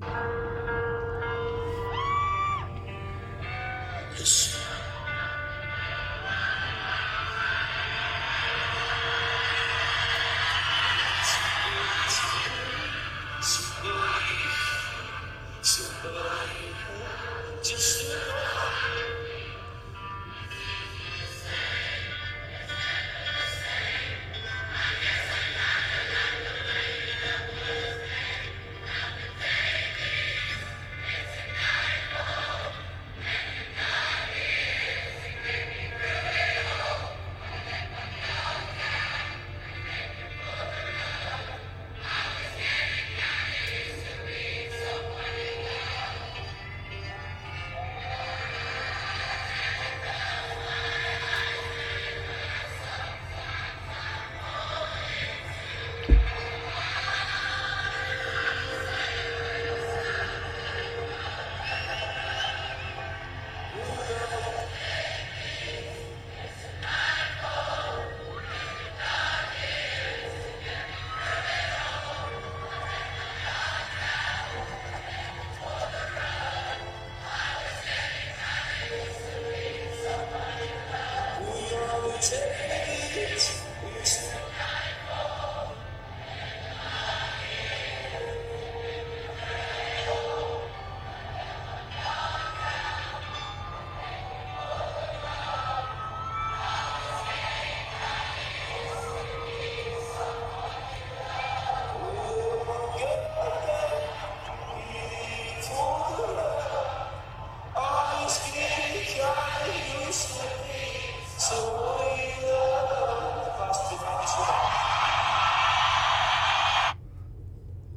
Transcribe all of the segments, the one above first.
Bye.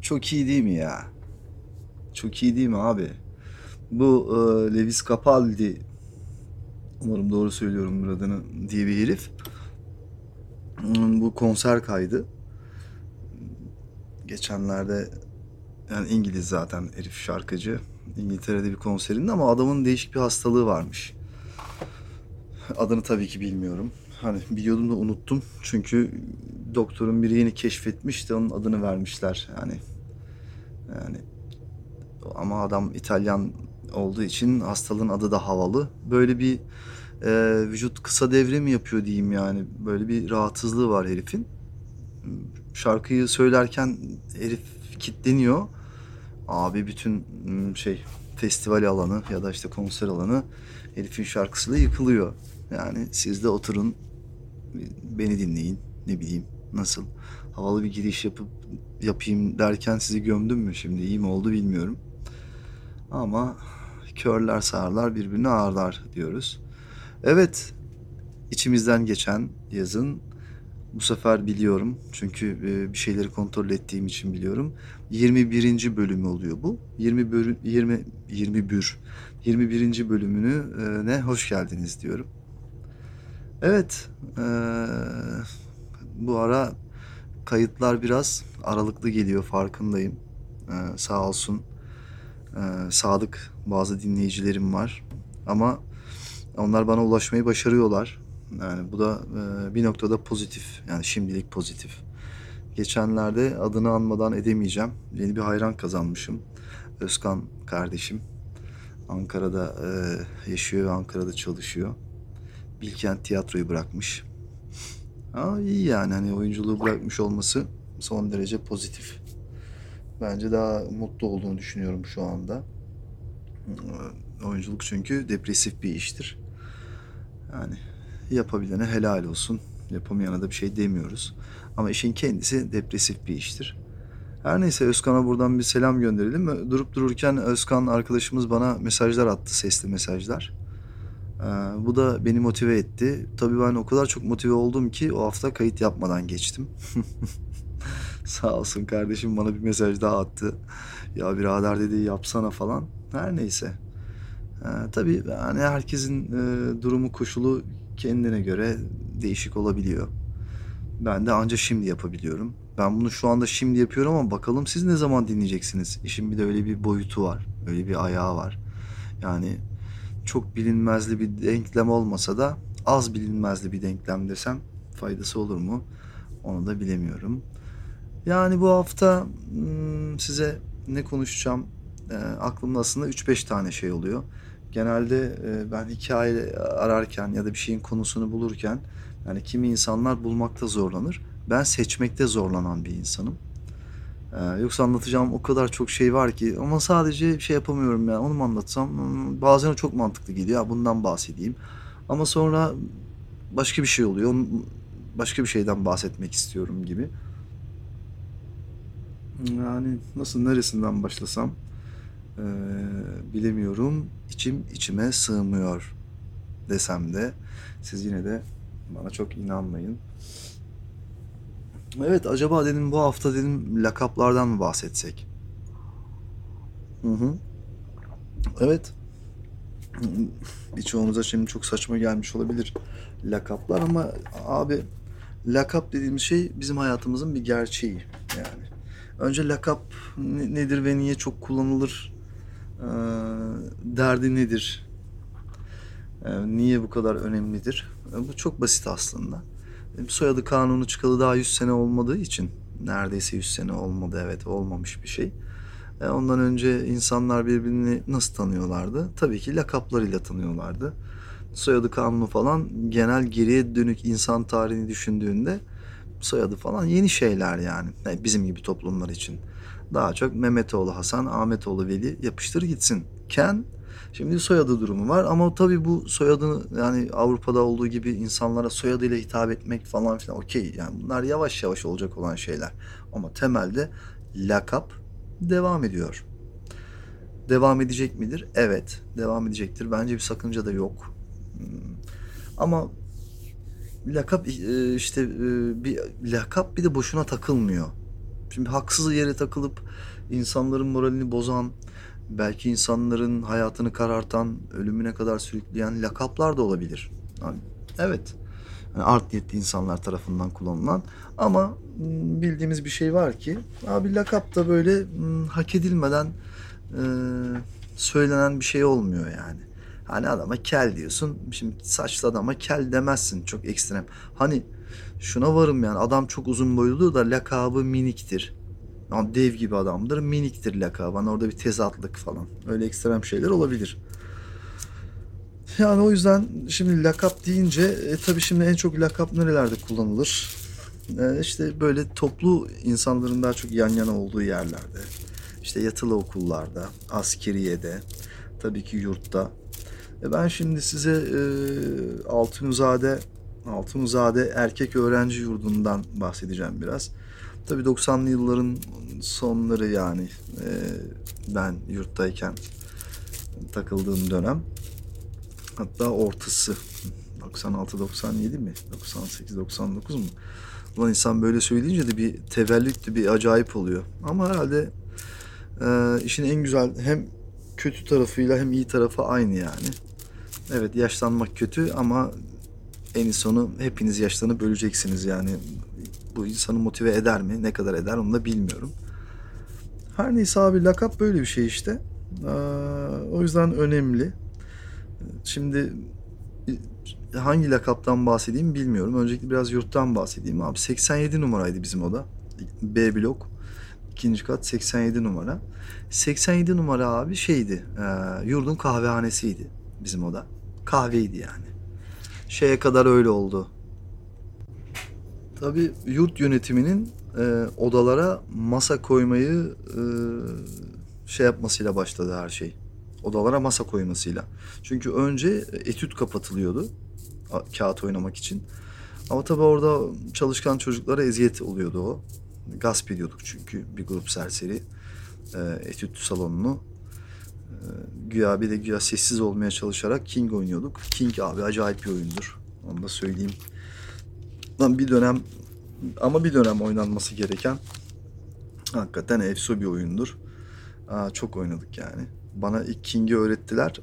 Çok iyi değil mi ya? Çok iyi değil mi abi? Bu e, Lewis Capaldi umarım doğru söylüyorum adını diye bir herif. Hmm, Bu konser kaydı. Geçenlerde yani İngiliz zaten herif şarkıcı. İngiltere'de bir konserinde ama adamın değişik bir hastalığı varmış. Adını tabii ki bilmiyorum. Hani biliyordum da unuttum. Çünkü doktorun biri yeni keşfetmiş de onun adını vermişler. Yani yani ama adam İtalyan olduğu için hastalığın adı da havalı. Böyle bir e, vücut kısa devre mi yapıyor diyeyim yani. Böyle bir rahatsızlığı var herifin. Şarkıyı söylerken herif kitleniyor. Abi bütün şey festival alanı ya da işte konser alanı herifin şarkısıyla yıkılıyor. Yani siz de oturun beni dinleyin ne bileyim nasıl havalı bir giriş yapıp yapayım derken sizi gömdüm mü şimdi iyi mi oldu bilmiyorum. Ama körler sağırlar birbirini ağırlar diyoruz. Evet içimizden geçen yazın bu sefer biliyorum çünkü e, bir şeyleri kontrol ettiğim için biliyorum. 21. bölümü oluyor bu. 20 bölüm 20 21 21. bölümünü e, ne hoş geldiniz diyorum. Evet e, bu ara kayıtlar biraz aralıklı geliyor farkındayım. Ee, sağ olsun e, sadık bazı dinleyicilerim var. Ama onlar bana ulaşmayı başarıyorlar. Yani bu da e, bir noktada pozitif. Yani şimdilik pozitif. Geçenlerde adını anmadan edemeyeceğim. Yeni bir hayran kazanmışım. Özkan kardeşim. Ankara'da e, yaşıyor, Ankara'da çalışıyor. Bilkent tiyatroyu bırakmış. Ama iyi yani hani oyunculuğu bırakmış olması son derece pozitif. Bence daha mutlu olduğunu düşünüyorum şu anda. Ee, Oyunculuk çünkü depresif bir iştir. Yani yapabilene helal olsun. Yapamayana da bir şey demiyoruz. Ama işin kendisi depresif bir iştir. Her neyse Özkan'a buradan bir selam gönderelim. Durup dururken Özkan arkadaşımız bana mesajlar attı, sesli mesajlar. Ee, bu da beni motive etti. Tabii ben o kadar çok motive oldum ki o hafta kayıt yapmadan geçtim. Sağ olsun kardeşim bana bir mesaj daha attı. Ya birader dedi yapsana falan. Her neyse. Ee, tabii yani herkesin e, durumu koşulu kendine göre değişik olabiliyor. Ben de anca şimdi yapabiliyorum. Ben bunu şu anda şimdi yapıyorum ama bakalım siz ne zaman dinleyeceksiniz? İşin bir de öyle bir boyutu var. Öyle bir ayağı var. Yani çok bilinmezli bir denklem olmasa da az bilinmezli bir denklem desem faydası olur mu? Onu da bilemiyorum. Yani bu hafta hmm, size ne konuşacağım e, aklımda aslında 3-5 tane şey oluyor. Genelde e, ben hikaye ararken ya da bir şeyin konusunu bulurken yani kimi insanlar bulmakta zorlanır. Ben seçmekte zorlanan bir insanım. Ee, yoksa anlatacağım o kadar çok şey var ki ama sadece şey yapamıyorum ya onu mu anlatsam? Hmm, bazen çok mantıklı geliyor bundan bahsedeyim. Ama sonra başka bir şey oluyor başka bir şeyden bahsetmek istiyorum gibi. Yani nasıl neresinden başlasam ee, bilemiyorum. İçim içime sığmıyor desem de siz yine de bana çok inanmayın Evet acaba dedim bu hafta dedim lakaplardan mı bahsetsek? Hı hı. Evet. Birçoğunuza şimdi çok saçma gelmiş olabilir lakaplar ama abi lakap dediğimiz şey bizim hayatımızın bir gerçeği yani. Önce lakap ne- nedir ve niye çok kullanılır? Ee, derdi nedir? Ee, niye bu kadar önemlidir? Ee, bu çok basit aslında. Soyadı kanunu çıkalı daha 100 sene olmadığı için neredeyse 100 sene olmadı evet olmamış bir şey. E, ondan önce insanlar birbirini nasıl tanıyorlardı? Tabii ki lakaplarıyla tanıyorlardı. Soyadı kanunu falan genel geriye dönük insan tarihini düşündüğünde soyadı falan yeni şeyler yani. E, bizim gibi toplumlar için. Daha çok Mehmetoğlu Hasan, Ahmetoğlu Veli yapıştır gitsin. Ken Şimdi soyadı durumu var ama tabii bu soyadını yani Avrupa'da olduğu gibi insanlara soyadıyla hitap etmek falan filan okey yani bunlar yavaş yavaş olacak olan şeyler. Ama temelde lakap devam ediyor. Devam edecek midir? Evet, devam edecektir. Bence bir sakınca da yok. Hmm. Ama lakap e, işte e, bir lakap bir de boşuna takılmıyor. Şimdi haksız yere takılıp insanların moralini bozan, belki insanların hayatını karartan, ölümüne kadar sürükleyen lakaplar da olabilir. Yani, evet, yani art niyetli insanlar tarafından kullanılan ama mm, bildiğimiz bir şey var ki abi lakap da böyle mm, hak edilmeden e, söylenen bir şey olmuyor yani. Hani adama kel diyorsun. Şimdi saçlı adama kel demezsin çok ekstrem. Hani şuna varım yani adam çok uzun boyludur da lakabı miniktir. Yani dev gibi adamdır miniktir lakabı. Hani orada bir tezatlık falan. Öyle ekstrem şeyler olabilir. Yani o yüzden şimdi lakap deyince e, tabii şimdi en çok lakap nerelerde kullanılır? E, işte böyle toplu insanların daha çok yan yana olduğu yerlerde. İşte yatılı okullarda, askeriyede, tabii ki yurtta. E ben şimdi size e, Altunizade Altunizade Erkek Öğrenci Yurdu'ndan bahsedeceğim biraz. Tabii 90'lı yılların sonları yani e, ben yurttayken takıldığım dönem. Hatta ortası 96-97 mi? 98-99 mu? Ulan insan böyle söyleyince de bir tevellüt bir acayip oluyor. Ama herhalde e, işin en güzel hem kötü tarafıyla hem iyi tarafı aynı yani. Evet yaşlanmak kötü ama en sonu hepiniz yaşlanıp öleceksiniz yani. Bu insanı motive eder mi? Ne kadar eder onu da bilmiyorum. Her neyse abi lakap böyle bir şey işte. O yüzden önemli. Şimdi e, hangi lakaptan bahsedeyim bilmiyorum. Öncelikle biraz yurttan bahsedeyim abi. 87 numaraydı bizim oda. B blok. ikinci kat 87 numara. 87 numara abi şeydi. E, yurdun kahvehanesiydi bizim oda. Kahveydi yani. Şeye kadar öyle oldu. Tabii yurt yönetiminin e, odalara masa koymayı e, şey yapmasıyla başladı her şey. Odalara masa koymasıyla. Çünkü önce etüt kapatılıyordu kağıt oynamak için. Ama tabii orada çalışkan çocuklara eziyet oluyordu o. Gasp ediyorduk çünkü bir grup serseri e, etüt salonunu. E, güya bir de güya sessiz olmaya çalışarak King oynuyorduk. King abi acayip bir oyundur. Onu da söyleyeyim. Lan bir dönem ama bir dönem oynanması gereken hakikaten efso bir oyundur. Aa, çok oynadık yani. Bana ilk King'i öğrettiler.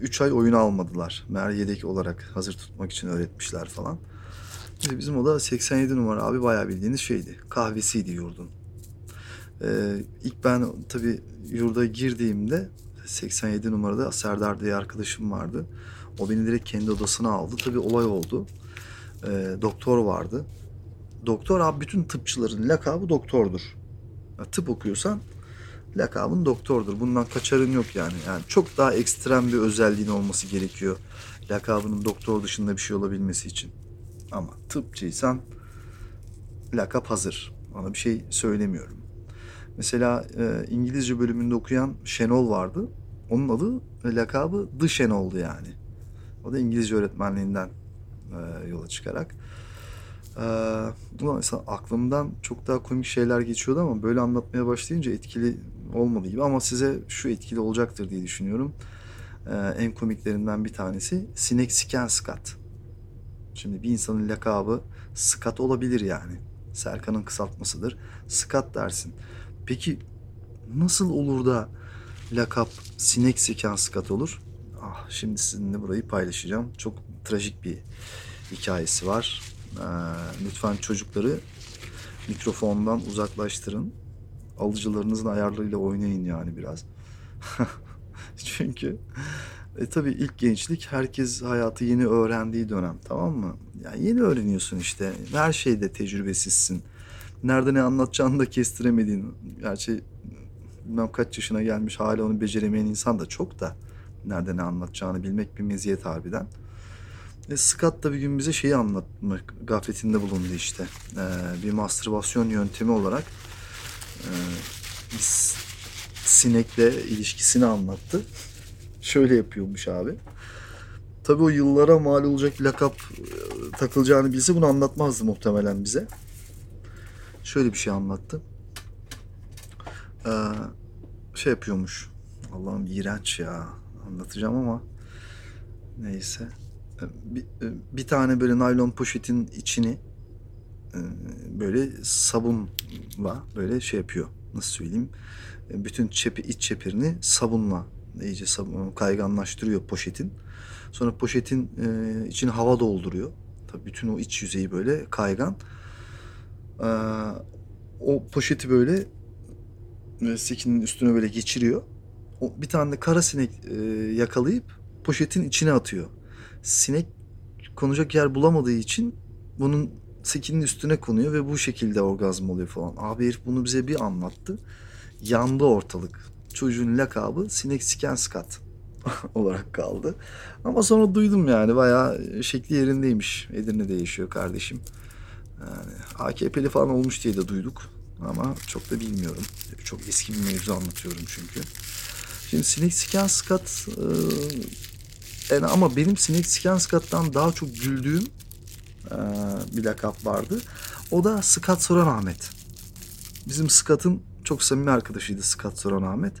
3 ay oyunu almadılar. Meğer yedek olarak hazır tutmak için öğretmişler falan. Bizim oda 87 numara abi bayağı bildiğiniz şeydi. Kahvesiydi yurdun. Ee, ilk ben tabii yurda girdiğimde 87 numarada Serdar diye arkadaşım vardı. O beni direkt kendi odasına aldı. Tabii olay oldu. Ee, doktor vardı. Doktor abi bütün tıpçıların lakabı doktordur. Ya, tıp okuyorsan lakabın doktordur. Bundan kaçarın yok yani. Yani çok daha ekstrem bir özelliğin olması gerekiyor. Lakabının doktor dışında bir şey olabilmesi için. Ama tıpçıysan lakap hazır. Ona bir şey söylemiyorum. Mesela e, İngilizce bölümünde okuyan Şenol vardı. Onun adı ve lakabı The Şenol'du yani. O da İngilizce öğretmenliğinden e, yola çıkarak. E, mesela aklımdan çok daha komik şeyler geçiyordu ama böyle anlatmaya başlayınca etkili olmadı gibi. Ama size şu etkili olacaktır diye düşünüyorum. E, en komiklerinden bir tanesi Sinek Siken Skat. Şimdi bir insanın lakabı Skat olabilir yani. Serkan'ın kısaltmasıdır. Skat dersin. Peki nasıl olur da lakap sinek siken skat olur? Ah, şimdi sizinle burayı paylaşacağım. Çok trajik bir hikayesi var. Ee, lütfen çocukları mikrofondan uzaklaştırın. Alıcılarınızın ayarlarıyla oynayın yani biraz. Çünkü e, tabii ilk gençlik herkes hayatı yeni öğrendiği dönem tamam mı? Yani yeni öğreniyorsun işte. Her şeyde tecrübesizsin. Nerede ne anlatacağını da kestiremediğin. Gerçi bilmem kaç yaşına gelmiş hala onu beceremeyen insan da çok da. Nerede ne anlatacağını bilmek bir meziyet harbiden. Ve Scott da bir gün bize şeyi anlatmak gafletinde bulundu işte. Ee, bir mastürbasyon yöntemi olarak e, sinekle ilişkisini anlattı. Şöyle yapıyormuş abi. Tabii o yıllara mal olacak lakap e, takılacağını bilse bunu anlatmazdı muhtemelen bize. Şöyle bir şey anlattı. Ee, şey yapıyormuş. Allah'ım iğrenç ya. Anlatacağım ama neyse. Bir, e, bir tane böyle naylon poşetin içini e, böyle sabunla böyle şey yapıyor. Nasıl söyleyeyim? E, bütün çepi, iç çepirini sabunla iyice sabun, kayganlaştırıyor poşetin. Sonra poşetin içine hava dolduruyor. Tabii bütün o iç yüzeyi böyle kaygan. O poşeti böyle sekinin üstüne böyle geçiriyor. O bir tane de kara sinek e, yakalayıp poşetin içine atıyor. Sinek konacak yer bulamadığı için bunun sekinin üstüne konuyor ve bu şekilde orgazm oluyor falan. Abi herif bunu bize bir anlattı. Yandı ortalık. Çocuğun lakabı sinek siken skat olarak kaldı. Ama sonra duydum yani bayağı şekli yerindeymiş. Edirne'de yaşıyor kardeşim. Yani AKP'li falan olmuş diye de duyduk. Ama çok da bilmiyorum. Çok eski bir mevzu anlatıyorum çünkü. Şimdi Sinek Siken Skat e, yani ama benim Sinek Siken Skat'tan daha çok güldüğüm e, bir lakap vardı. O da Skat Soran Ahmet. Bizim Skat'ın çok samimi arkadaşıydı Skat Soran Ahmet.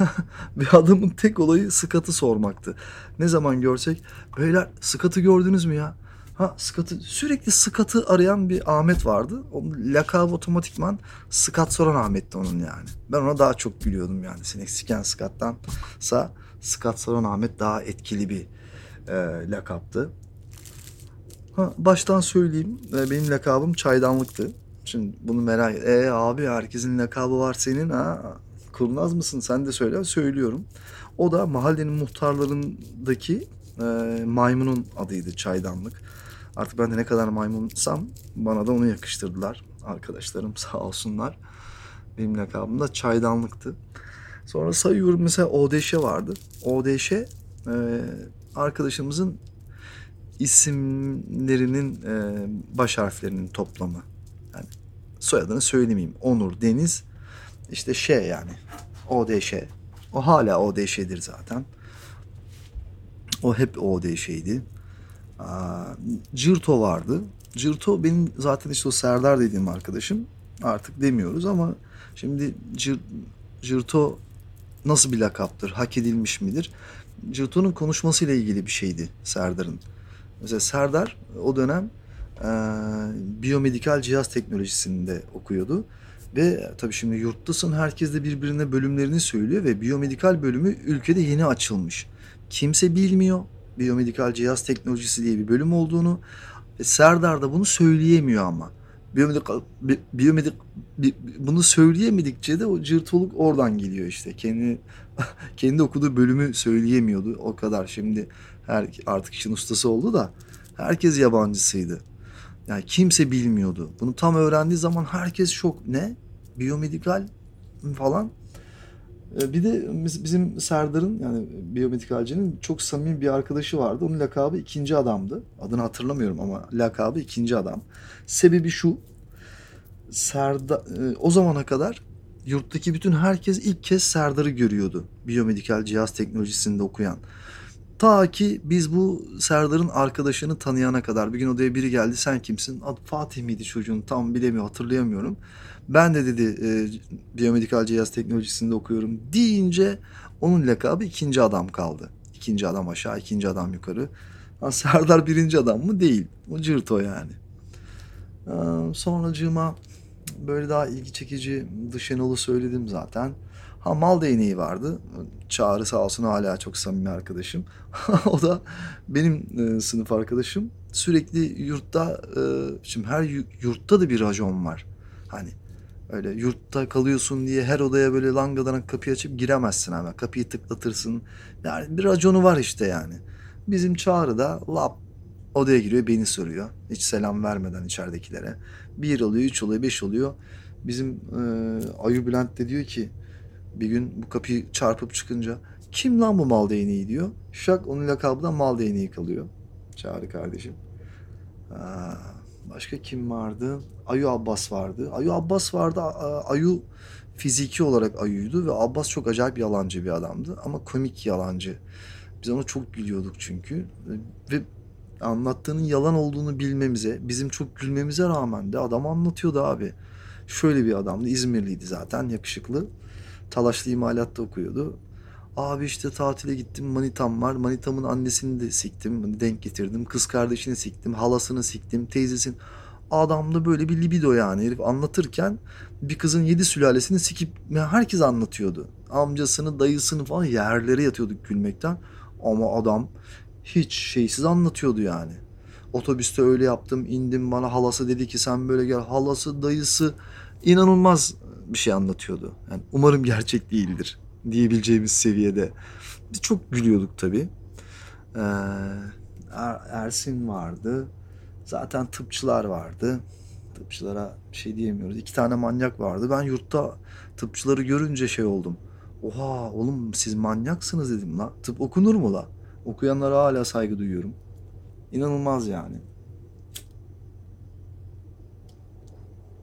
bir adamın tek olayı Skat'ı sormaktı. Ne zaman görsek, beyler Skat'ı gördünüz mü ya? Ha Scott'ı sürekli Scott'ı arayan bir Ahmet vardı. Onun lakabı otomatikman Scott soran Ahmet'ti onun yani. Ben ona daha çok gülüyordum yani. Sinek siken Scott'tansa Scott soran Ahmet daha etkili bir e, lakaptı. Ha, baştan söyleyeyim. E, benim lakabım çaydanlıktı. Şimdi bunu merak et. E abi herkesin lakabı var senin ha. Kurnaz mısın? Sen de söyle. Söylüyorum. O da mahallenin muhtarlarındaki e, maymunun adıydı çaydanlık. Artık ben de ne kadar maymunsam bana da onu yakıştırdılar. Arkadaşlarım sağ olsunlar. Benim lakabım da çaydanlıktı. Sonra sayıyorum mesela Odeşe vardı. Odeşe e, arkadaşımızın isimlerinin e, baş harflerinin toplamı. Yani soyadını söylemeyeyim. Onur, Deniz, işte şey yani. ODŞ. O hala ODŞ'dir zaten. O hep ODŞ'ydi. Cırto vardı. Cırto benim zaten işte o Serdar dediğim arkadaşım. Artık demiyoruz ama şimdi Cır, Cırto nasıl bir lakaptır? Hak edilmiş midir? Cırto'nun konuşmasıyla ilgili bir şeydi Serdar'ın. Mesela Serdar o dönem e, biyomedikal cihaz teknolojisinde okuyordu. Ve tabii şimdi yurttasın herkes de birbirine bölümlerini söylüyor ve biyomedikal bölümü ülkede yeni açılmış. Kimse bilmiyor biyomedikal cihaz teknolojisi diye bir bölüm olduğunu. E, Serdar da bunu söyleyemiyor ama. Biyomedikal, bi, biyomedik, bi, bunu söyleyemedikçe de o cırtoluk oradan geliyor işte. Kendi kendi okuduğu bölümü söyleyemiyordu o kadar. Şimdi her artık işin ustası oldu da herkes yabancısıydı. Yani kimse bilmiyordu. Bunu tam öğrendiği zaman herkes şok. Ne? Biyomedikal falan. E, bir de bizim Serdar'ın yani biyomedikalcinin çok samimi bir arkadaşı vardı. Onun lakabı ikinci adamdı. Adını hatırlamıyorum ama lakabı ikinci adam. Sebebi şu. Serdar e, o zamana kadar yurttaki bütün herkes ilk kez Serdar'ı görüyordu. Biyomedikal cihaz teknolojisinde okuyan. Ta ki biz bu Serdar'ın arkadaşını tanıyana kadar bir gün odaya biri geldi sen kimsin? Adı Fatih miydi çocuğun tam bilemiyorum hatırlayamıyorum. Ben de dedi e, biyomedikal cihaz teknolojisinde okuyorum deyince onun lakabı ikinci adam kaldı. İkinci adam aşağı ikinci adam yukarı. Ha, Serdar birinci adam mı? Değil. O cırt o yani. Ee, sonracığıma böyle daha ilgi çekici dış söyledim zaten. Ha mal değneği vardı. Çağrı sağ olsun hala çok samimi arkadaşım. o da benim e, sınıf arkadaşım. Sürekli yurtta, e, şimdi her yurtta da bir rajon var. Hani öyle yurtta kalıyorsun diye her odaya böyle langadan kapıyı açıp giremezsin hemen. Kapıyı tıklatırsın. Yani bir raconu var işte yani. Bizim Çağrı da lap odaya giriyor beni soruyor. Hiç selam vermeden içeridekilere. Bir oluyor, üç oluyor, beş oluyor. Bizim e, Ayu Bülent de diyor ki bir gün bu kapıyı çarpıp çıkınca kim lan bu mal değneği diyor. Şak onun lakabı da mal değneği kalıyor. Çağrı kardeşim. Aa, başka kim vardı? Ayu Abbas vardı. Ayu Abbas vardı. Ayu fiziki olarak Ayu'ydu ve Abbas çok acayip yalancı bir adamdı ama komik yalancı. Biz ona çok gülüyorduk çünkü ve anlattığının yalan olduğunu bilmemize, bizim çok gülmemize rağmen de adam anlatıyordu abi. Şöyle bir adamdı, İzmirliydi zaten, yakışıklı. Talaşlı imalatta okuyordu. Abi işte tatile gittim manitam var. Manitamın annesini de siktim. Denk getirdim. Kız kardeşini siktim. Halasını siktim. Teyzesin. Adamda böyle bir libido yani. Herif anlatırken bir kızın yedi sülalesini sikip herkes anlatıyordu. Amcasını, dayısını falan yerlere yatıyorduk gülmekten. Ama adam hiç şeysiz anlatıyordu yani. Otobüste öyle yaptım indim bana halası dedi ki sen böyle gel. Halası, dayısı inanılmaz bir şey anlatıyordu. Yani umarım gerçek değildir diyebileceğimiz seviyede. Biz çok gülüyorduk tabii. Ee, er, Ersin vardı. Zaten tıpçılar vardı. Tıpçılara şey diyemiyoruz. İki tane manyak vardı. Ben yurtta tıpçıları görünce şey oldum. Oha oğlum siz manyaksınız dedim la. Tıp okunur mu la? Okuyanlara hala saygı duyuyorum. İnanılmaz yani.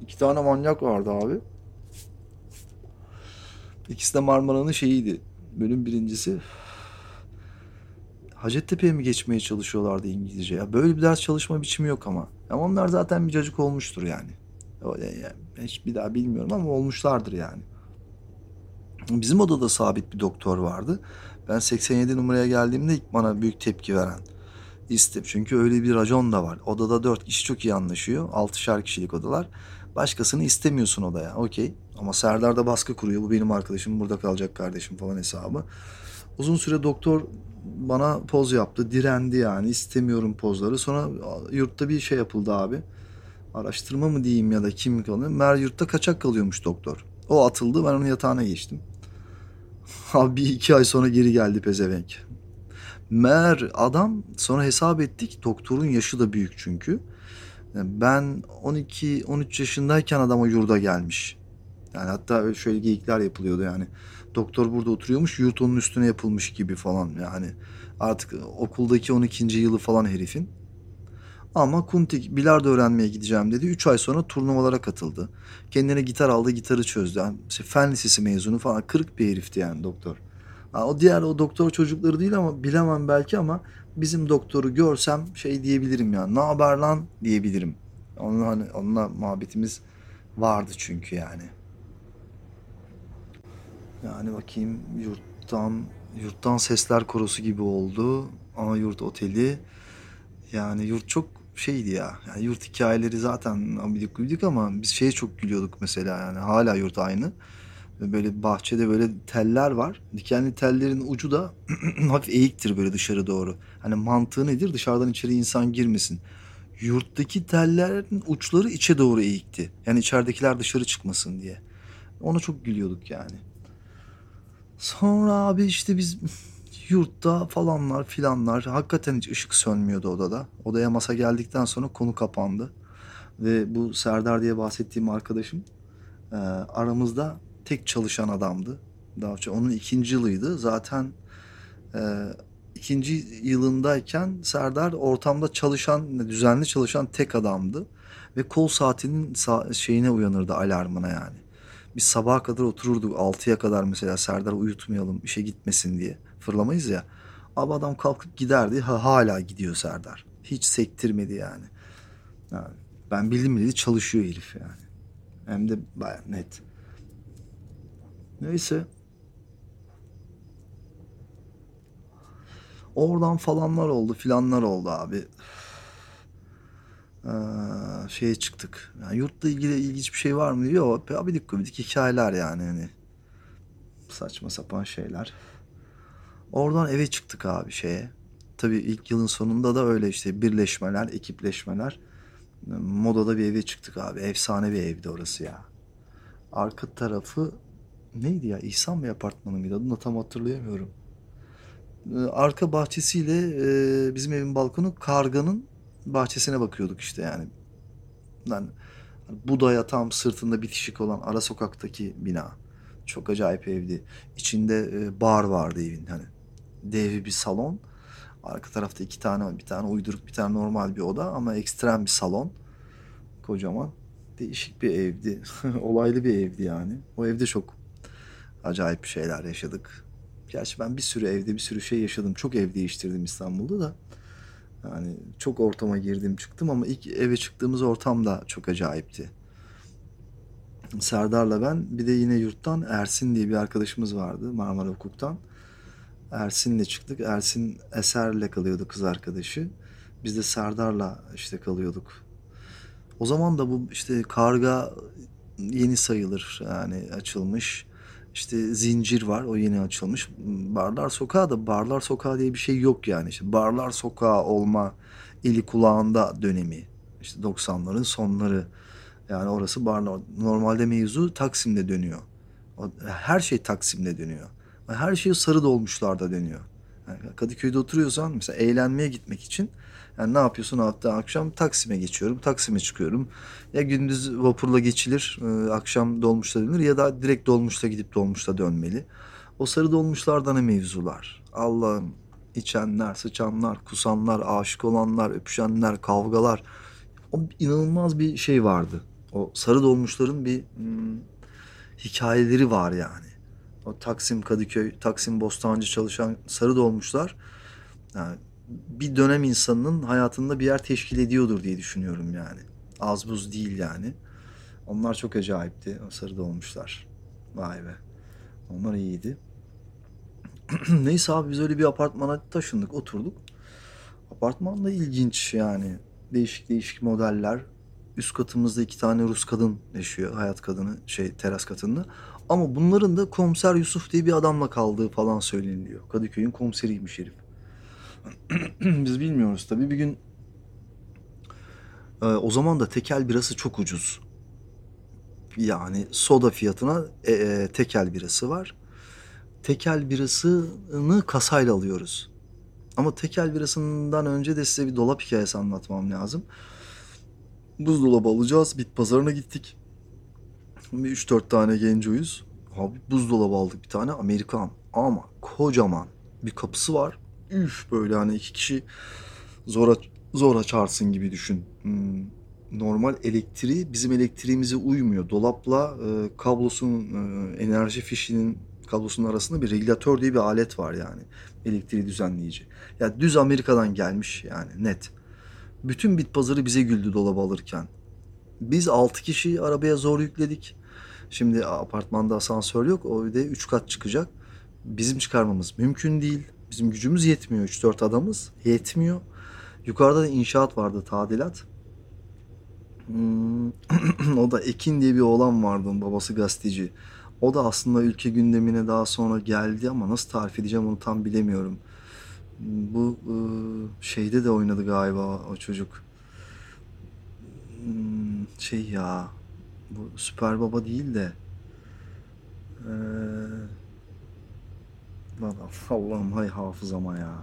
İki tane manyak vardı abi. İkisi de Marmara'nın şeyiydi. Bölüm birincisi. Hacettepe'ye mi geçmeye çalışıyorlardı İngilizce? Ya böyle bir ders çalışma biçimi yok ama. Ya onlar zaten bir cacık olmuştur yani. yani hiç bir daha bilmiyorum ama olmuşlardır yani. Bizim odada sabit bir doktor vardı. Ben 87 numaraya geldiğimde ilk bana büyük tepki veren istim. Çünkü öyle bir racon da var. Odada 4 kişi çok iyi anlaşıyor. 6'şer kişilik odalar. Başkasını istemiyorsun odaya. Okey. Ama Serdar da baskı kuruyor. Bu benim arkadaşım burada kalacak kardeşim falan hesabı. Uzun süre doktor bana poz yaptı. Direndi yani. istemiyorum pozları. Sonra yurtta bir şey yapıldı abi. Araştırma mı diyeyim ya da kim kalıyor. Mer yurtta kaçak kalıyormuş doktor. O atıldı. Ben onun yatağına geçtim. Abi bir iki ay sonra geri geldi pezevenk. Mer adam sonra hesap ettik. Doktorun yaşı da büyük çünkü. Ben 12-13 yaşındayken adam o yurda gelmiş. Yani hatta şöyle geyikler yapılıyordu yani. Doktor burada oturuyormuş, yurt üstüne yapılmış gibi falan yani. Artık okuldaki 12. yılı falan herifin. Ama Kuntik bilardo öğrenmeye gideceğim dedi. 3 ay sonra turnuvalara katıldı. Kendine gitar aldı, gitarı çözdü. Yani işte fen lisesi mezunu falan. Kırık bir herifti yani doktor. Yani o diğer o doktor çocukları değil ama bilemem belki ama bizim doktoru görsem şey diyebilirim ya. Ne haber lan diyebilirim. Onunla, hani, onunla muhabbetimiz vardı çünkü yani. Yani bakayım yurttan yurttan sesler korosu gibi oldu. Ama yurt oteli. Yani yurt çok şeydi ya. Yani yurt hikayeleri zaten abidik gubidik ama biz şeye çok gülüyorduk mesela yani. Hala yurt aynı. Böyle bahçede böyle teller var. Dikenli tellerin ucu da hafif eğiktir böyle dışarı doğru. Hani mantığı nedir? Dışarıdan içeri insan girmesin. Yurttaki tellerin uçları içe doğru eğikti. Yani içeridekiler dışarı çıkmasın diye. Ona çok gülüyorduk yani. Sonra abi işte biz yurtta falanlar filanlar hakikaten hiç ışık sönmüyordu odada. Odaya masa geldikten sonra konu kapandı. Ve bu Serdar diye bahsettiğim arkadaşım e, aramızda tek çalışan adamdı. Daha çok onun ikinci yılıydı. Zaten e, ikinci yılındayken Serdar ortamda çalışan, düzenli çalışan tek adamdı. Ve kol saatinin sa- şeyine uyanırdı alarmına yani. Biz sabaha kadar otururduk 6'ya kadar mesela Serdar uyutmayalım işe gitmesin diye. Fırlamayız ya. Abi adam kalkıp giderdi. Ha, hala gidiyor Serdar. Hiç sektirmedi yani. yani ben bildim bileli çalışıyor herif yani. Hem de baya net. Neyse. Oradan falanlar oldu filanlar oldu abi. Ee, şeye çıktık. Yani yurtla ilgili ilginç bir şey var mı diyor. Abidik gubidik hikayeler yani. Hani saçma sapan şeyler. Oradan eve çıktık abi şeye. Tabii ilk yılın sonunda da öyle işte birleşmeler, ekipleşmeler. Modada bir eve çıktık abi. Efsane bir evdi orası ya. Arka tarafı neydi ya? İhsan Bey apartmanı mıydı? Adını tam hatırlayamıyorum. Ee, arka bahçesiyle e, bizim evin balkonu karganın bahçesine bakıyorduk işte yani. Yani Buda'ya tam sırtında bitişik olan ara sokaktaki bina. Çok acayip evdi. İçinde e, bar vardı evin hani. Dev bir salon. Arka tarafta iki tane bir tane uyduruk bir tane normal bir oda ama ekstrem bir salon. Kocaman. Değişik bir evdi. Olaylı bir evdi yani. O evde çok acayip şeyler yaşadık. Gerçi ben bir sürü evde bir sürü şey yaşadım. Çok ev değiştirdim İstanbul'da da. Yani çok ortama girdim çıktım ama ilk eve çıktığımız ortam da çok acayipti. Serdar'la ben bir de yine yurttan Ersin diye bir arkadaşımız vardı Marmara Hukuk'tan. Ersin'le çıktık. Ersin Eser'le kalıyordu kız arkadaşı. Biz de Serdar'la işte kalıyorduk. O zaman da bu işte karga yeni sayılır yani açılmış. İşte zincir var o yeni açılmış. Barlar Sokağı da Barlar Sokağı diye bir şey yok yani. İşte Barlar Sokağı olma eli kulağında dönemi. İşte 90'ların sonları. Yani orası Barlar. Normalde mevzu Taksim'de dönüyor. Her şey Taksim'de dönüyor. Her şey sarı dolmuşlarda dönüyor. Yani Kadıköy'de oturuyorsan mesela eğlenmeye gitmek için yani ne yapıyorsun hafta akşam Taksim'e geçiyorum. Taksim'e çıkıyorum. Ya gündüz vapurla geçilir, e, akşam dolmuşla dönülür ya da direkt dolmuşla gidip dolmuşla dönmeli. O sarı dolmuşlardan ne mevzular. Allah'ım içenler, sıçanlar, kusanlar, aşık olanlar, öpüşenler, kavgalar. O inanılmaz bir şey vardı. O sarı dolmuşların bir hmm, hikayeleri var yani. O Taksim Kadıköy, Taksim Bostancı çalışan sarı dolmuşlar yani bir dönem insanının hayatında bir yer teşkil ediyordur diye düşünüyorum yani. Az buz değil yani. Onlar çok acayipti. O sarı dolmuşlar. Vay be. Onlar iyiydi. Neyse abi biz öyle bir apartmana taşındık, oturduk. Apartman da ilginç yani. Değişik değişik modeller. Üst katımızda iki tane Rus kadın yaşıyor. Hayat kadını şey teras katında. Ama bunların da komiser Yusuf diye bir adamla kaldığı falan söyleniliyor. Kadıköy'ün komiseriymiş herif. Biz bilmiyoruz tabii. Bir gün e, o zaman da tekel birası çok ucuz. Yani soda fiyatına e, e, tekel birası var. Tekel birasını kasayla alıyoruz. Ama tekel birasından önce de size bir dolap hikayesi anlatmam lazım. Buzdolabı alacağız. Bit pazarına gittik. Bir 3-4 tane gencoyuz. Abi buzdolabı aldık bir tane Amerikan. Ama kocaman bir kapısı var. Üf böyle hani iki kişi zor, zor açarsın gibi düşün. Hmm, normal elektriği bizim elektriğimize uymuyor. Dolapla e, kablosunun e, enerji fişinin kablosunun arasında bir regülatör diye bir alet var yani. Elektriği düzenleyici. Ya düz Amerika'dan gelmiş yani net. Bütün bit pazarı bize güldü dolabı alırken. Biz 6 kişi arabaya zor yükledik. Şimdi apartmanda asansör yok. O bir de 3 kat çıkacak. Bizim çıkarmamız mümkün değil. Bizim gücümüz yetmiyor. 3-4 adamız. Yetmiyor. Yukarıda da inşaat vardı tadilat. Hmm. o da Ekin diye bir oğlan vardı. Babası gazeteci. O da aslında ülke gündemine daha sonra geldi ama nasıl tarif edeceğim onu tam bilemiyorum. Bu şeyde de oynadı galiba o çocuk. Şey ya bu Süper Baba değil de ee, Allah'ım hay hafızama ya.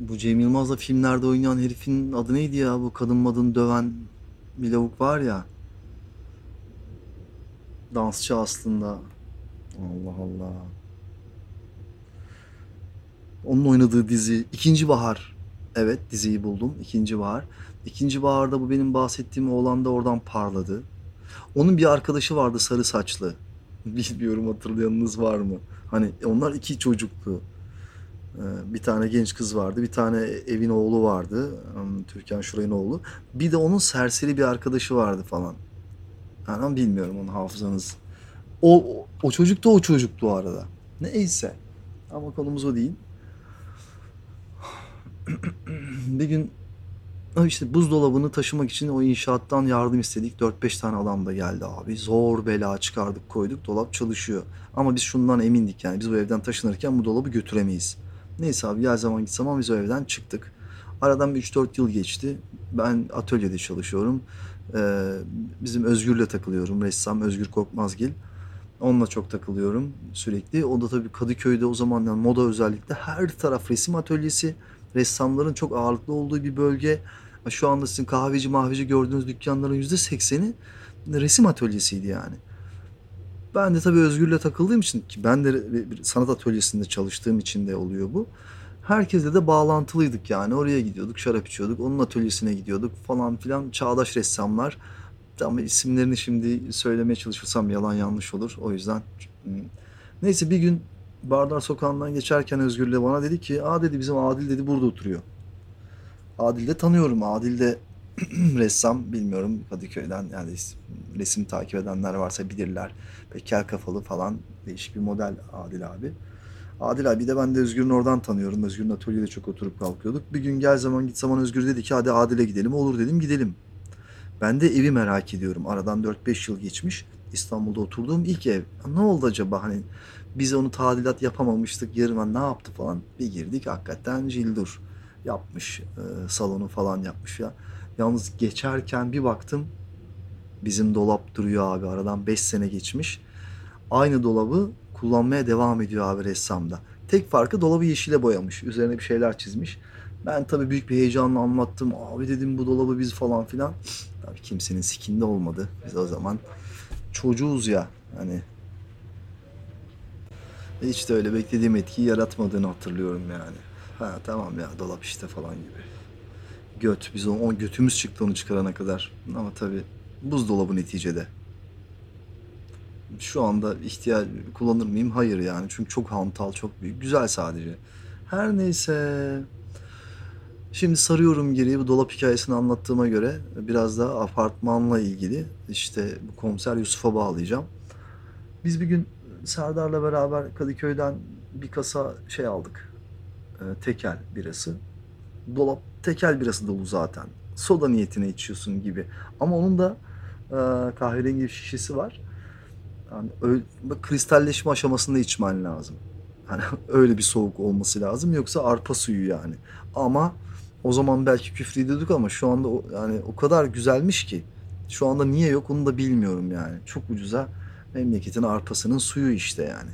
Bu Cem Yılmaz'la filmlerde oynayan herifin adı neydi ya? Bu kadın madını döven bir lavuk var ya. dansçı aslında. Allah Allah. Onun oynadığı dizi İkinci Bahar. Evet diziyi buldum. İkinci Bahar. İkinci Bahar'da bu benim bahsettiğim oğlan da oradan parladı. Onun bir arkadaşı vardı sarı saçlı. Bilmiyorum hatırlayanınız var mı? Hani onlar iki çocuktu. Ee, Bir tane genç kız vardı. Bir tane evin oğlu vardı. Hmm, Türkan Şoray'ın oğlu. Bir de onun serseri bir arkadaşı vardı falan. Yani bilmiyorum onun hafızanız. O, o, çocuk da o çocuktu o arada. Neyse. Ama konumuz o değil. Bir gün işte buzdolabını taşımak için o inşaattan yardım istedik. 4-5 tane adam da geldi abi. Zor bela çıkardık koyduk. Dolap çalışıyor. Ama biz şundan emindik yani. Biz bu evden taşınırken bu dolabı götüremeyiz. Neyse abi gel zaman git zaman biz o evden çıktık. Aradan bir 3-4 yıl geçti. Ben atölyede çalışıyorum. Ee, bizim Özgür'le takılıyorum. Ressam Özgür Korkmazgil. Onunla çok takılıyorum sürekli. O da tabii Kadıköy'de o zaman yani moda özellikle her taraf resim atölyesi. Ressamların çok ağırlıklı olduğu bir bölge. Şu anda sizin kahveci mahveci gördüğünüz dükkanların yüzde sekseni resim atölyesiydi yani. Ben de tabii Özgür'le takıldığım için ki ben de bir sanat atölyesinde çalıştığım için de oluyor bu. Herkesle de bağlantılıydık yani. Oraya gidiyorduk, şarap içiyorduk. Onun atölyesine gidiyorduk falan filan. Çağdaş ressamlar. Ama isimlerini şimdi söylemeye çalışırsam yalan yanlış olur. O yüzden hmm. neyse bir gün Bardar Sokağı'ndan geçerken Özgür'le bana dedi ki aa dedi bizim Adil dedi burada oturuyor. Adil de tanıyorum. Adil de ressam bilmiyorum Kadıköy'den yani resim takip edenler varsa bilirler. Bekel kafalı falan değişik bir model Adil abi. Adil abi de ben de Özgür'ün oradan tanıyorum. Özgür'ün atölyede çok oturup kalkıyorduk. Bir gün gel zaman git zaman Özgür dedi ki hadi Adil'e gidelim. Olur dedim gidelim. Ben de evi merak ediyorum. Aradan 4-5 yıl geçmiş. İstanbul'da oturduğum ilk ev. Ne oldu acaba hani biz onu tadilat yapamamıştık. Yarın ne yaptı falan. Bir girdik hakikaten cildur yapmış. E, salonu falan yapmış ya. Yalnız geçerken bir baktım bizim dolap duruyor abi. Aradan 5 sene geçmiş. Aynı dolabı kullanmaya devam ediyor abi ressamda. Tek farkı dolabı yeşile boyamış. Üzerine bir şeyler çizmiş. Ben tabii büyük bir heyecanla anlattım. Abi dedim bu dolabı biz falan filan. Tabii kimsenin sikinde olmadı. Biz o zaman çocuğuz ya. Hani hiç de öyle beklediğim etkiyi yaratmadığını hatırlıyorum yani. Ha tamam ya dolap işte falan gibi. Göt. Biz o, o götümüz çıktı onu çıkarana kadar. Ama tabii buzdolabı neticede. Şu anda ihtiyaç kullanır mıyım? Hayır yani. Çünkü çok hantal, çok büyük. Güzel sadece. Her neyse. Şimdi sarıyorum geriye bu dolap hikayesini anlattığıma göre biraz da apartmanla ilgili işte bu komiser Yusuf'a bağlayacağım. Biz bir gün Serdar'la beraber Kadıköy'den bir kasa şey aldık. E, tekel birası. Dolap tekel birası dolu zaten. Soda niyetine içiyorsun gibi. Ama onun da e, kahverengi şişesi var. Yani öyle, kristalleşme aşamasında içmen lazım. Hani öyle bir soğuk olması lazım. Yoksa arpa suyu yani. Ama o zaman belki küfrediyorduk ama şu anda o, yani o kadar güzelmiş ki. Şu anda niye yok onu da bilmiyorum yani. Çok ucuza memleketin arpasının suyu işte yani.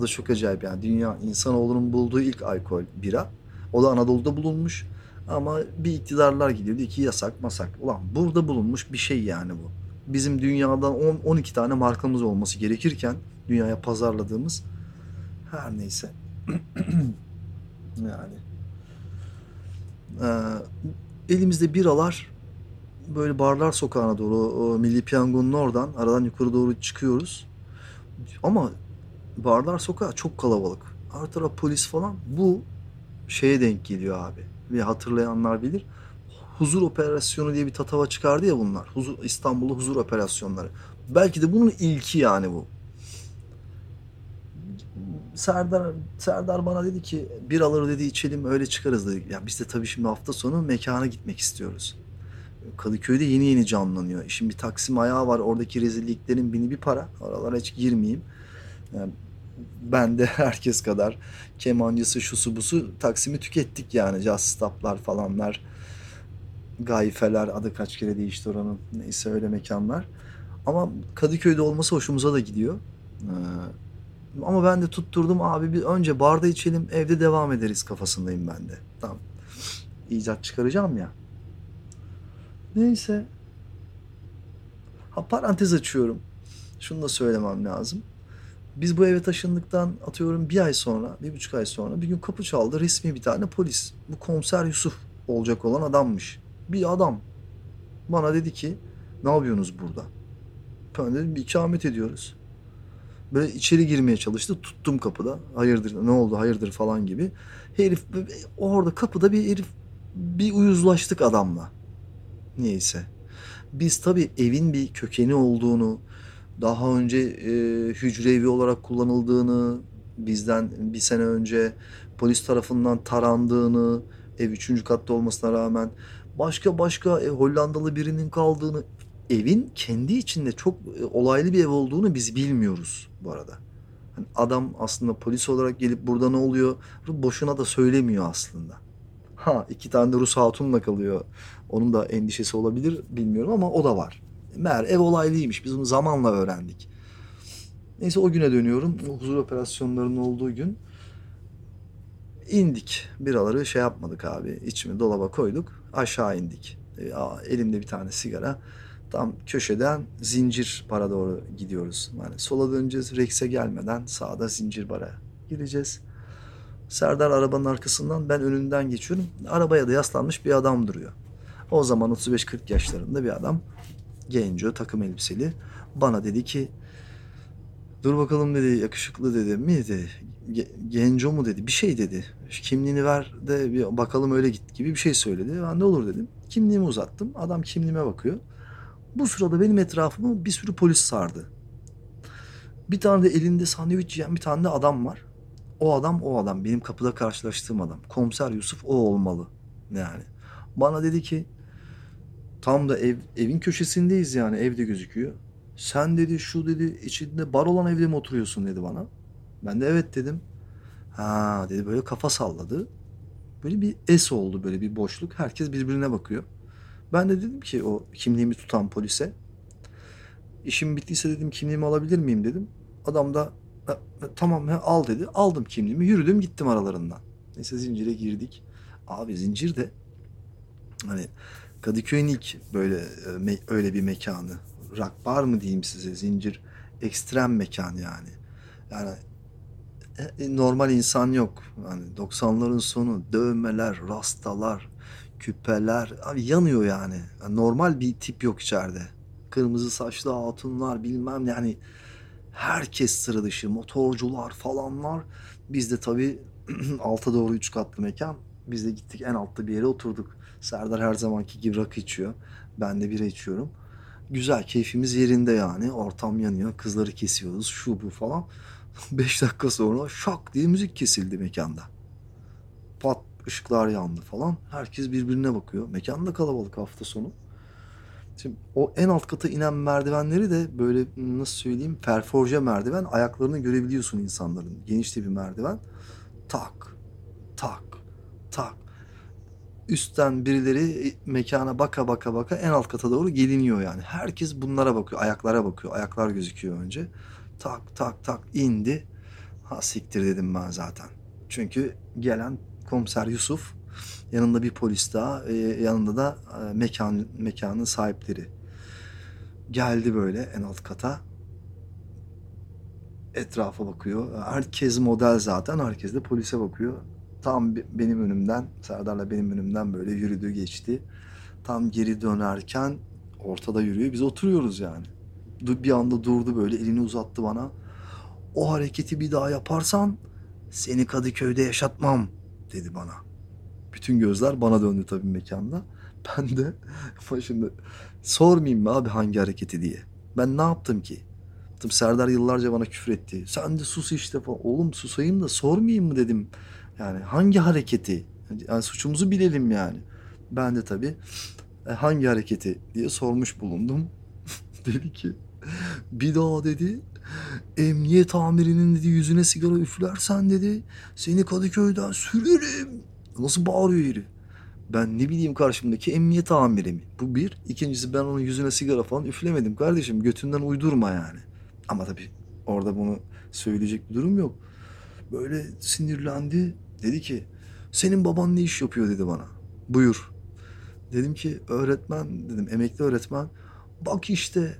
Da çok acayip yani. Dünya insanoğlunun bulduğu ilk alkol bira. O da Anadolu'da bulunmuş. Ama bir iktidarlar gidiyordu. iki yasak masak. Ulan burada bulunmuş bir şey yani bu. Bizim dünyadan 10 12 tane markamız olması gerekirken dünyaya pazarladığımız her neyse. yani ee, elimizde biralar böyle barlar sokağına doğru o Milli Piyango'nun oradan aradan yukarı doğru çıkıyoruz. Ama barlar sokağı çok kalabalık. Her taraf polis falan. Bu şeye denk geliyor abi. Bir hatırlayanlar bilir. Huzur operasyonu diye bir tatava çıkardı ya bunlar. Huzur, İstanbul'da huzur operasyonları. Belki de bunun ilki yani bu. Serdar Serdar bana dedi ki bir alır dedi içelim öyle çıkarız dedi. Ya biz de tabii şimdi hafta sonu mekana gitmek istiyoruz. Kadıköy'de yeni yeni canlanıyor. Şimdi Taksim ayağı var. Oradaki rezilliklerin bini bir para. Oralara hiç girmeyeyim. Yani ben de herkes kadar kemancısı şusu busu Taksim'i tükettik yani. Jazz stoplar falanlar. Gayfeler adı kaç kere değişti oranın. Neyse öyle mekanlar. Ama Kadıköy'de olması hoşumuza da gidiyor. Ee, ama ben de tutturdum abi bir önce barda içelim evde devam ederiz kafasındayım ben de. Tamam. İcat çıkaracağım ya. Neyse. Ha parantez açıyorum. şunu da söylemem lazım. Biz bu eve taşındıktan atıyorum bir ay sonra, bir buçuk ay sonra bir gün kapı çaldı. Resmi bir tane polis. Bu komiser Yusuf olacak olan adammış. Bir adam. Bana dedi ki ne yapıyorsunuz burada? Ben dedim bir ikamet ediyoruz. Böyle içeri girmeye çalıştı. Tuttum kapıda. Hayırdır ne oldu hayırdır falan gibi. Herif orada kapıda bir herif bir uyuzlaştık adamla. Neyse. Biz tabii evin bir kökeni olduğunu, daha önce e, hücre evi olarak kullanıldığını, bizden bir sene önce polis tarafından tarandığını, ev üçüncü katta olmasına rağmen başka başka e, Hollandalı birinin kaldığını, evin kendi içinde çok e, olaylı bir ev olduğunu biz bilmiyoruz bu arada. Hani adam aslında polis olarak gelip burada ne oluyor boşuna da söylemiyor aslında. Ha iki tane de Rus hatunla kalıyor. Onun da endişesi olabilir bilmiyorum ama o da var. Meğer ev olaylıymış. Biz bunu zamanla öğrendik. Neyse o güne dönüyorum. O huzur operasyonlarının olduğu gün indik. Biraları şey yapmadık abi. İçimi dolaba koyduk. Aşağı indik. E, elimde bir tane sigara. Tam köşeden zincir bara doğru gidiyoruz. Yani sola döneceğiz. Rex'e gelmeden sağda zincir bara gireceğiz. Serdar arabanın arkasından ben önünden geçiyorum. Arabaya da yaslanmış bir adam duruyor. O zaman 35-40 yaşlarında bir adam. Genco, takım elbiseli. Bana dedi ki dur bakalım dedi yakışıklı dedi mi dedi. Genco mu dedi bir şey dedi. Kimliğini ver de bir bakalım öyle git gibi bir şey söyledi. Ben de olur dedim. Kimliğimi uzattım. Adam kimliğime bakıyor. Bu sırada benim etrafımı bir sürü polis sardı. Bir tane de elinde sandviç yiyen bir tane de adam var. O adam o adam. Benim kapıda karşılaştığım adam. Komiser Yusuf o olmalı. Yani. Bana dedi ki tam da ev evin köşesindeyiz yani evde gözüküyor. Sen dedi şu dedi içinde bar olan evde mi oturuyorsun dedi bana. Ben de evet dedim. Ha dedi böyle kafa salladı. Böyle bir es oldu böyle bir boşluk. Herkes birbirine bakıyor. Ben de dedim ki o kimliğimi tutan polise. İşim bittiyse dedim kimliğimi alabilir miyim dedim. Adam da tamam he, al dedi. Aldım kimliğimi yürüdüm gittim aralarından. Neyse zincire girdik. Abi zincir de hani Kadıköy'ün ilk böyle e, öyle bir mekanı. Rock bar mı diyeyim size zincir ekstrem mekan yani. Yani e, e, normal insan yok. Yani 90'ların sonu dövmeler, rastalar, küpeler abi yanıyor yani. yani. Normal bir tip yok içeride. Kırmızı saçlı hatunlar bilmem yani herkes sıra dışı motorcular falanlar. Biz de tabii alta doğru üç katlı mekan. Biz de gittik en altta bir yere oturduk. Serdar her zamanki gibi rakı içiyor. Ben de bira içiyorum. Güzel keyfimiz yerinde yani. Ortam yanıyor. Kızları kesiyoruz. Şu bu falan. Beş dakika sonra şak diye müzik kesildi mekanda. Pat ışıklar yandı falan. Herkes birbirine bakıyor. Mekan da kalabalık hafta sonu. Şimdi o en alt kata inen merdivenleri de böyle nasıl söyleyeyim perforje merdiven ayaklarını görebiliyorsun insanların. Geniş bir merdiven. Tak, tak, tak. Üstten birileri mekana baka baka baka en alt kata doğru geliniyor yani. Herkes bunlara bakıyor, ayaklara bakıyor. Ayaklar gözüküyor önce. Tak tak tak indi. Ha siktir dedim ben zaten. Çünkü gelen komiser Yusuf yanında bir polis daha e, yanında da e, mekan mekanın sahipleri geldi böyle en alt kata etrafa bakıyor herkes model zaten herkes de polise bakıyor tam benim önümden Serdar'la benim önümden böyle yürüdü geçti tam geri dönerken ortada yürüyor biz oturuyoruz yani bir anda durdu böyle elini uzattı bana o hareketi bir daha yaparsan seni Kadıköy'de yaşatmam dedi bana. Bütün gözler bana döndü tabii mekanda. Ben de şimdi sormayayım mı abi hangi hareketi diye. Ben ne yaptım ki? Serdar yıllarca bana küfür etti. Sen de sus işte falan. Oğlum susayım da sormayayım mı dedim. Yani hangi hareketi? Yani suçumuzu bilelim yani. Ben de tabii e, hangi hareketi diye sormuş bulundum. dedi ki bir daha dedi emniyet amirinin dedi yüzüne sigara üflersen dedi seni Kadıköy'den sürerim. Nasıl bağırıyor herif? Ben ne bileyim karşımdaki emniyet amiri mi? Bu bir. İkincisi ben onun yüzüne sigara falan üflemedim kardeşim. Götünden uydurma yani. Ama tabii orada bunu söyleyecek bir durum yok. Böyle sinirlendi. Dedi ki senin baban ne iş yapıyor dedi bana. Buyur. Dedim ki öğretmen dedim emekli öğretmen. Bak işte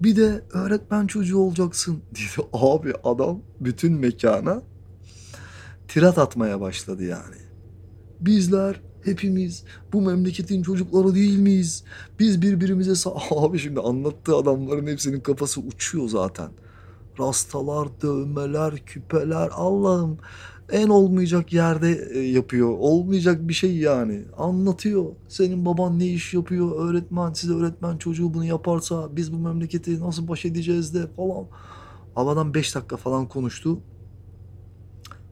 Bir de öğretmen çocuğu olacaksın dedi. Abi adam bütün mekana tirat atmaya başladı yani. Bizler hepimiz bu memleketin çocukları değil miyiz? Biz birbirimize abi şimdi anlattığı adamların hepsinin kafası uçuyor zaten. Rastalar, dövmeler, küpeler Allah'ım en olmayacak yerde e, yapıyor. Olmayacak bir şey yani. Anlatıyor. Senin baban ne iş yapıyor? Öğretmen, size öğretmen çocuğu bunu yaparsa biz bu memleketi nasıl baş edeceğiz de falan. Havadan 5 dakika falan konuştu.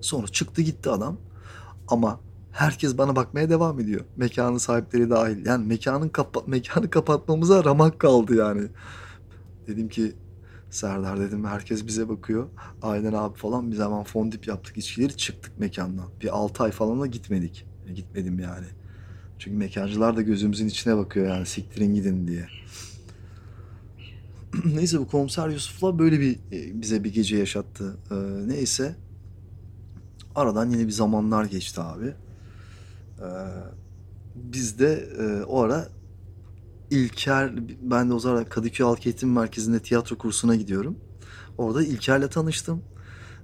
Sonra çıktı gitti adam. Ama herkes bana bakmaya devam ediyor. Mekanın sahipleri dahil. Yani mekanın kapa mekanı kapatmamıza ramak kaldı yani. Dedim ki Serdar dedim herkes bize bakıyor. Aynen abi falan biz hemen fondip yaptık içkileri çıktık mekandan. Bir 6 ay falan da gitmedik. E, Gitmedim yani. Çünkü mekancılar da gözümüzün içine bakıyor yani siktirin gidin diye. Neyse bu komiser Yusuf'la böyle bir e, bize bir gece yaşattı. Ee, neyse aradan yine bir zamanlar geçti abi. Ee, biz de e, o ara İlker, ben de o zaman Kadıköy Halk Eğitim Merkezi'nde tiyatro kursuna gidiyorum. Orada İlker'le tanıştım.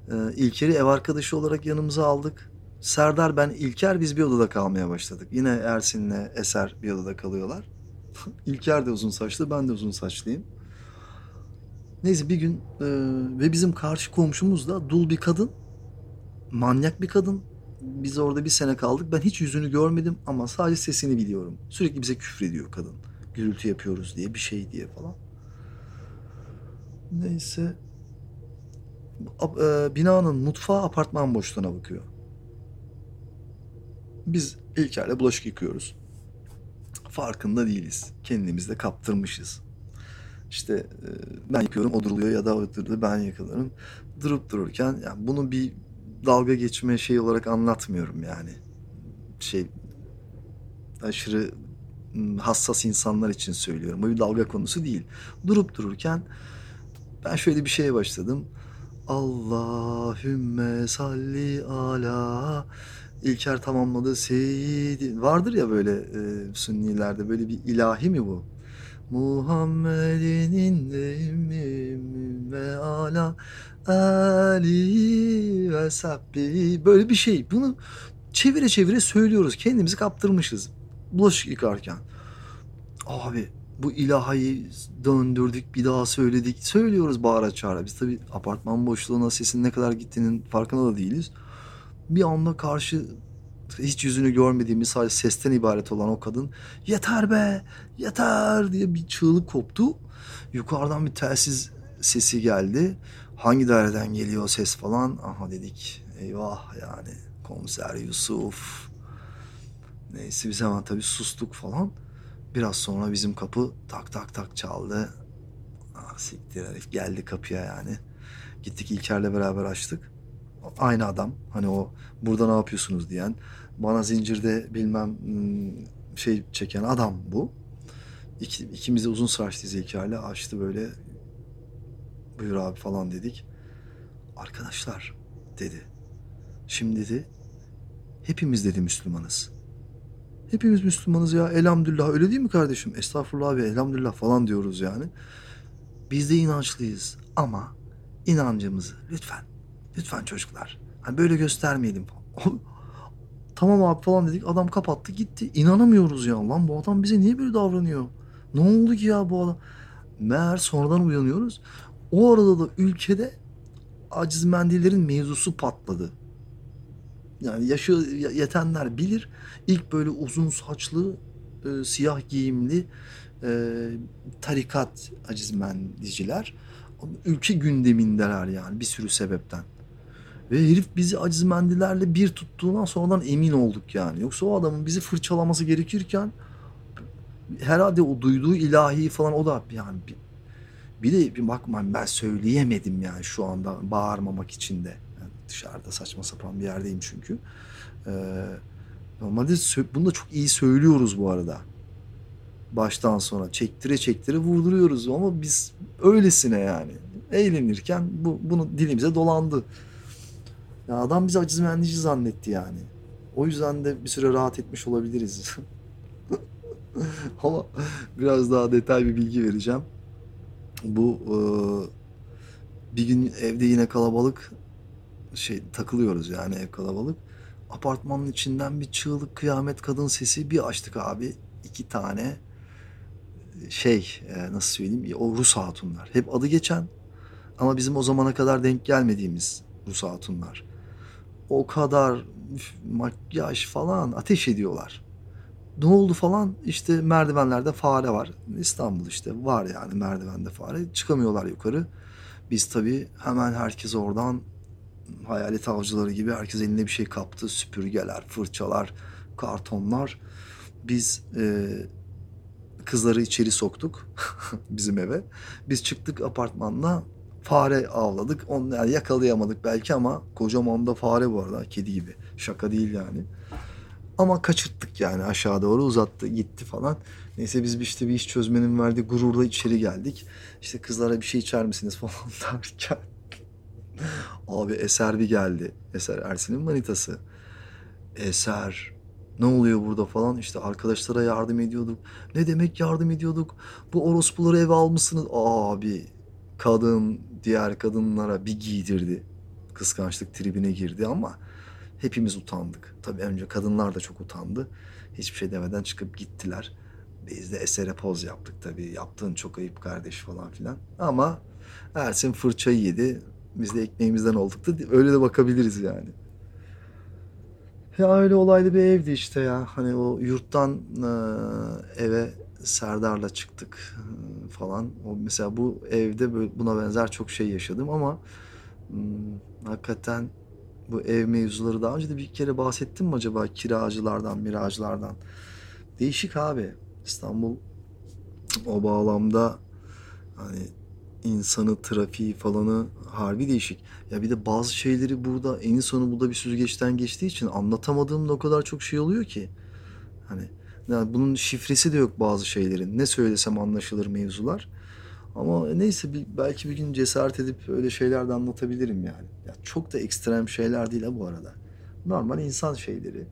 Ee, İlker'i ev arkadaşı olarak yanımıza aldık. Serdar, ben, İlker biz bir odada kalmaya başladık. Yine Ersin'le Eser bir odada kalıyorlar. İlker de uzun saçlı, ben de uzun saçlıyım. Neyse bir gün e, ve bizim karşı komşumuz da dul bir kadın. Manyak bir kadın. Biz orada bir sene kaldık. Ben hiç yüzünü görmedim ama sadece sesini biliyorum. Sürekli bize küfrediyor kadın. Gürültü yapıyoruz diye bir şey diye falan. Neyse. E, binanın mutfağı apartman boşluğuna bakıyor. Biz İlker'le bulaşık yıkıyoruz. Farkında değiliz. Kendimizi de kaptırmışız. İşte e, ben yıkıyorum, o duruluyor ya da o duruluyor, ben yıkıyorum. Durup dururken yani bunu bir dalga geçme şey olarak anlatmıyorum yani. Şey aşırı hassas insanlar için söylüyorum. Bu bir dalga konusu değil. Durup dururken ben şöyle bir şeye başladım. Allahümme salli ala İlker tamamladı Seyyidi. Vardır ya böyle e, Sünnilerde böyle bir ilahi mi bu? Muhammed'in ve ala Ali ve sahbihi böyle bir şey. Bunu çevire çevire söylüyoruz. Kendimizi kaptırmışız. Bulaşık yıkarken. Abi bu ilahayı döndürdük bir daha söyledik. Söylüyoruz bağıra çağıra. Biz tabii apartman boşluğuna sesin ne kadar gittiğinin farkında da değiliz. Bir anda karşı hiç yüzünü görmediğimiz sadece sesten ibaret olan o kadın yeter be yeter diye bir çığlık koptu. Yukarıdan bir telsiz sesi geldi. Hangi daireden geliyor ses falan? Aha dedik eyvah yani komiser Yusuf. Neyse biz hemen tabii sustuk falan. Biraz sonra bizim kapı tak tak tak çaldı. Ah, siktir herif geldi kapıya yani. Gittik İlker'le beraber açtık. Aynı adam hani o burada ne yapıyorsunuz diyen bana zincirde bilmem hmm, şey çeken adam bu. İki, ikimiz de uzun saçlıyız İlker'le açtı böyle buyur abi falan dedik. Arkadaşlar dedi. Şimdi dedi hepimiz dedi Müslümanız. Hepimiz Müslümanız ya elhamdülillah öyle değil mi kardeşim? Estağfurullah abi elhamdülillah falan diyoruz yani. Biz de inançlıyız ama inancımızı lütfen lütfen çocuklar hani böyle göstermeyelim. Tamam abi falan dedik adam kapattı gitti. İnanamıyoruz ya lan bu adam bize niye böyle davranıyor? Ne oldu ki ya bu adam? Meğer sonradan uyanıyoruz. O arada da ülkede aciz mendillerin mevzusu patladı. Yani yaşı yetenler bilir. İlk böyle uzun saçlı, e, siyah giyimli e, tarikat acizmendiciler ülke gündemindeler yani bir sürü sebepten. Ve herif bizi acizmendilerle bir tuttuğundan sonradan emin olduk yani. Yoksa o adamın bizi fırçalaması gerekirken herhalde o duyduğu ilahi falan o da yani bir, bir de bir bakma ben söyleyemedim yani şu anda bağırmamak için de. Dışarıda saçma sapan bir yerdeyim çünkü. Ee, normalde bunu da çok iyi söylüyoruz bu arada. Baştan sona çektire çektire vurduruyoruz ama biz öylesine yani. Eğlenirken bu bunu dilimize dolandı. Ya adam bizi aciz mühendisci zannetti yani. O yüzden de bir süre rahat etmiş olabiliriz. Ama biraz daha detay bir bilgi vereceğim. Bu e, bir gün evde yine kalabalık şey takılıyoruz yani ev kalabalık. Apartmanın içinden bir çığlık kıyamet kadın sesi bir açtık abi. iki tane şey e, nasıl söyleyeyim o Rus hatunlar. Hep adı geçen ama bizim o zamana kadar denk gelmediğimiz Rus hatunlar. O kadar makyaj falan ateş ediyorlar. Ne oldu falan işte merdivenlerde fare var. İstanbul işte var yani merdivende fare. Çıkamıyorlar yukarı. Biz tabii hemen herkes oradan hayalet avcıları gibi herkes eline bir şey kaptı. Süpürgeler, fırçalar, kartonlar. Biz e, kızları içeri soktuk bizim eve. Biz çıktık apartmanla fare avladık. Onu yani yakalayamadık belki ama kocaman da fare bu arada kedi gibi. Şaka değil yani. Ama kaçırttık yani aşağı doğru uzattı gitti falan. Neyse biz işte bir iş çözmenin verdiği gururla içeri geldik. İşte kızlara bir şey içer misiniz falan derken. Abi Eser bir geldi. Eser Ersin'in manitası. Eser ne oluyor burada falan işte arkadaşlara yardım ediyorduk. Ne demek yardım ediyorduk? Bu orospuları eve almışsınız. Abi kadın diğer kadınlara bir giydirdi. Kıskançlık tribine girdi ama hepimiz utandık. Tabii önce kadınlar da çok utandı. Hiçbir şey demeden çıkıp gittiler. Biz de esere poz yaptık tabii. Yaptığın çok ayıp kardeş falan filan. Ama Ersin fırçayı yedi. Biz de ekmeğimizden olduk da öyle de bakabiliriz yani. Ya öyle olaylı bir evdi işte ya. Hani o yurttan eve Serdar'la çıktık falan. O mesela bu evde buna benzer çok şey yaşadım ama hmm, hakikaten bu ev mevzuları daha önce de bir kere bahsettim mi acaba kiracılardan, miracılardan? Değişik abi. İstanbul o bağlamda hani insanı, trafiği falanı harbi değişik. Ya bir de bazı şeyleri burada en sonu burada bir süzgeçten geçtiği için anlatamadığım da o kadar çok şey oluyor ki. Hani yani bunun şifresi de yok bazı şeylerin. Ne söylesem anlaşılır mevzular. Ama neyse bir, belki bir gün cesaret edip öyle şeyler de anlatabilirim yani. Ya çok da ekstrem şeyler değil ha bu arada. Normal insan şeyleri.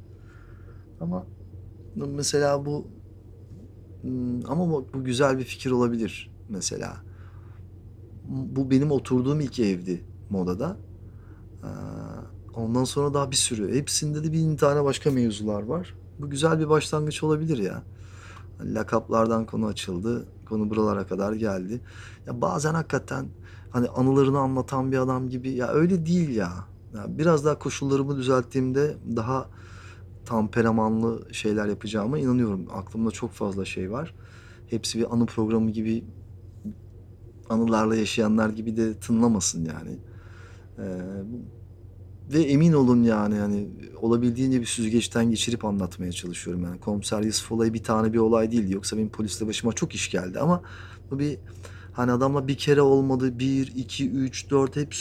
Ama mesela bu hmm, ama bu, bu güzel bir fikir olabilir mesela. Bu benim oturduğum ilk evdi modada. Ee, ondan sonra daha bir sürü. Hepsinde de bin tane başka mevzular var. Bu güzel bir başlangıç olabilir ya. Hani lakaplardan konu açıldı. Konu buralara kadar geldi. Ya bazen hakikaten hani anılarını anlatan bir adam gibi ya öyle değil ya. ya biraz daha koşullarımı düzelttiğimde daha tamperamanlı şeyler yapacağıma inanıyorum. Aklımda çok fazla şey var. Hepsi bir anı programı gibi anılarla yaşayanlar gibi de tınlamasın yani. Ee, ve emin olun yani hani olabildiğince bir süzgeçten geçirip anlatmaya çalışıyorum. Yani komiser Yusuf olayı bir tane bir olay değildi. Yoksa benim polisle başıma çok iş geldi ama bu bir hani adamla bir kere olmadı. Bir, iki, üç, dört hep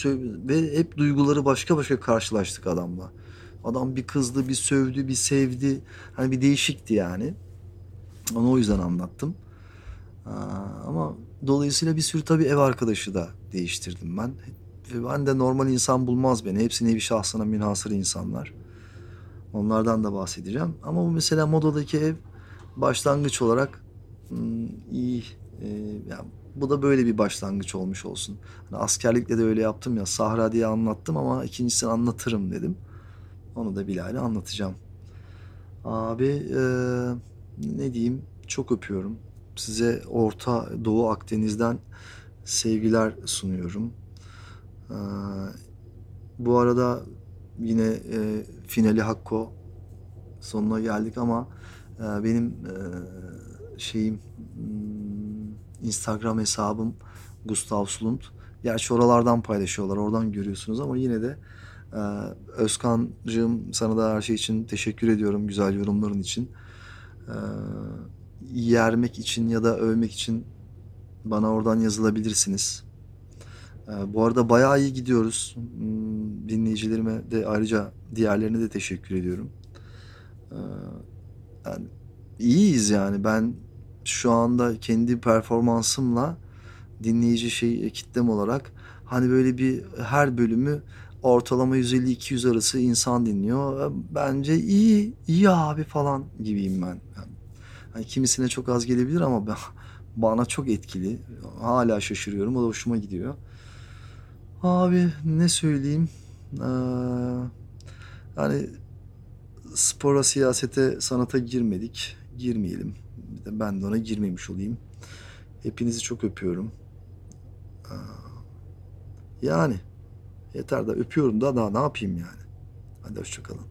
ve hep duyguları başka başka karşılaştık adamla. Adam bir kızdı, bir sövdü, bir sevdi. Hani bir değişikti yani. Onu o yüzden anlattım. Aa, ama dolayısıyla bir sürü tabii ev arkadaşı da değiştirdim ben. Ben de normal insan bulmaz beni. Hepsi nevi şahsına münhasır insanlar. Onlardan da bahsedeceğim. Ama bu mesela modadaki ev başlangıç olarak hmm, iyi. E, yani bu da böyle bir başlangıç olmuş olsun. Hani askerlikle de öyle yaptım ya. Sahra diye anlattım ama ikincisini anlatırım dedim. Onu da Bilal'e anlatacağım. Abi e, ne diyeyim çok öpüyorum. Size Orta Doğu Akdeniz'den sevgiler sunuyorum. Ee, bu arada yine e, finali Hakko sonuna geldik ama e, benim e, şeyim hmm, Instagram hesabım Gustav Slund. Gerçi oralardan paylaşıyorlar. Oradan görüyorsunuz ama yine de e, Özkan'cığım sana da her şey için teşekkür ediyorum. Güzel yorumların için. E, yermek için ya da övmek için bana oradan yazılabilirsiniz. Ee, bu arada bayağı iyi gidiyoruz. Hmm, dinleyicilerime de ayrıca diğerlerine de teşekkür ediyorum. Ee, yani iyiyiz yani. Ben şu anda kendi performansımla dinleyici şey kitlem olarak hani böyle bir her bölümü ortalama 150-200 arası insan dinliyor. Bence iyi, iyi abi falan gibiyim ben. Hani kimisine çok az gelebilir ama ben bana çok etkili. Hala şaşırıyorum. O da hoşuma gidiyor. Abi ne söyleyeyim? Ee, yani spora, siyasete, sanata girmedik. Girmeyelim. Bir de ben de ona girmemiş olayım. Hepinizi çok öpüyorum. Ee, yani yeter de öpüyorum da daha ne yapayım yani. Hadi hoşçakalın.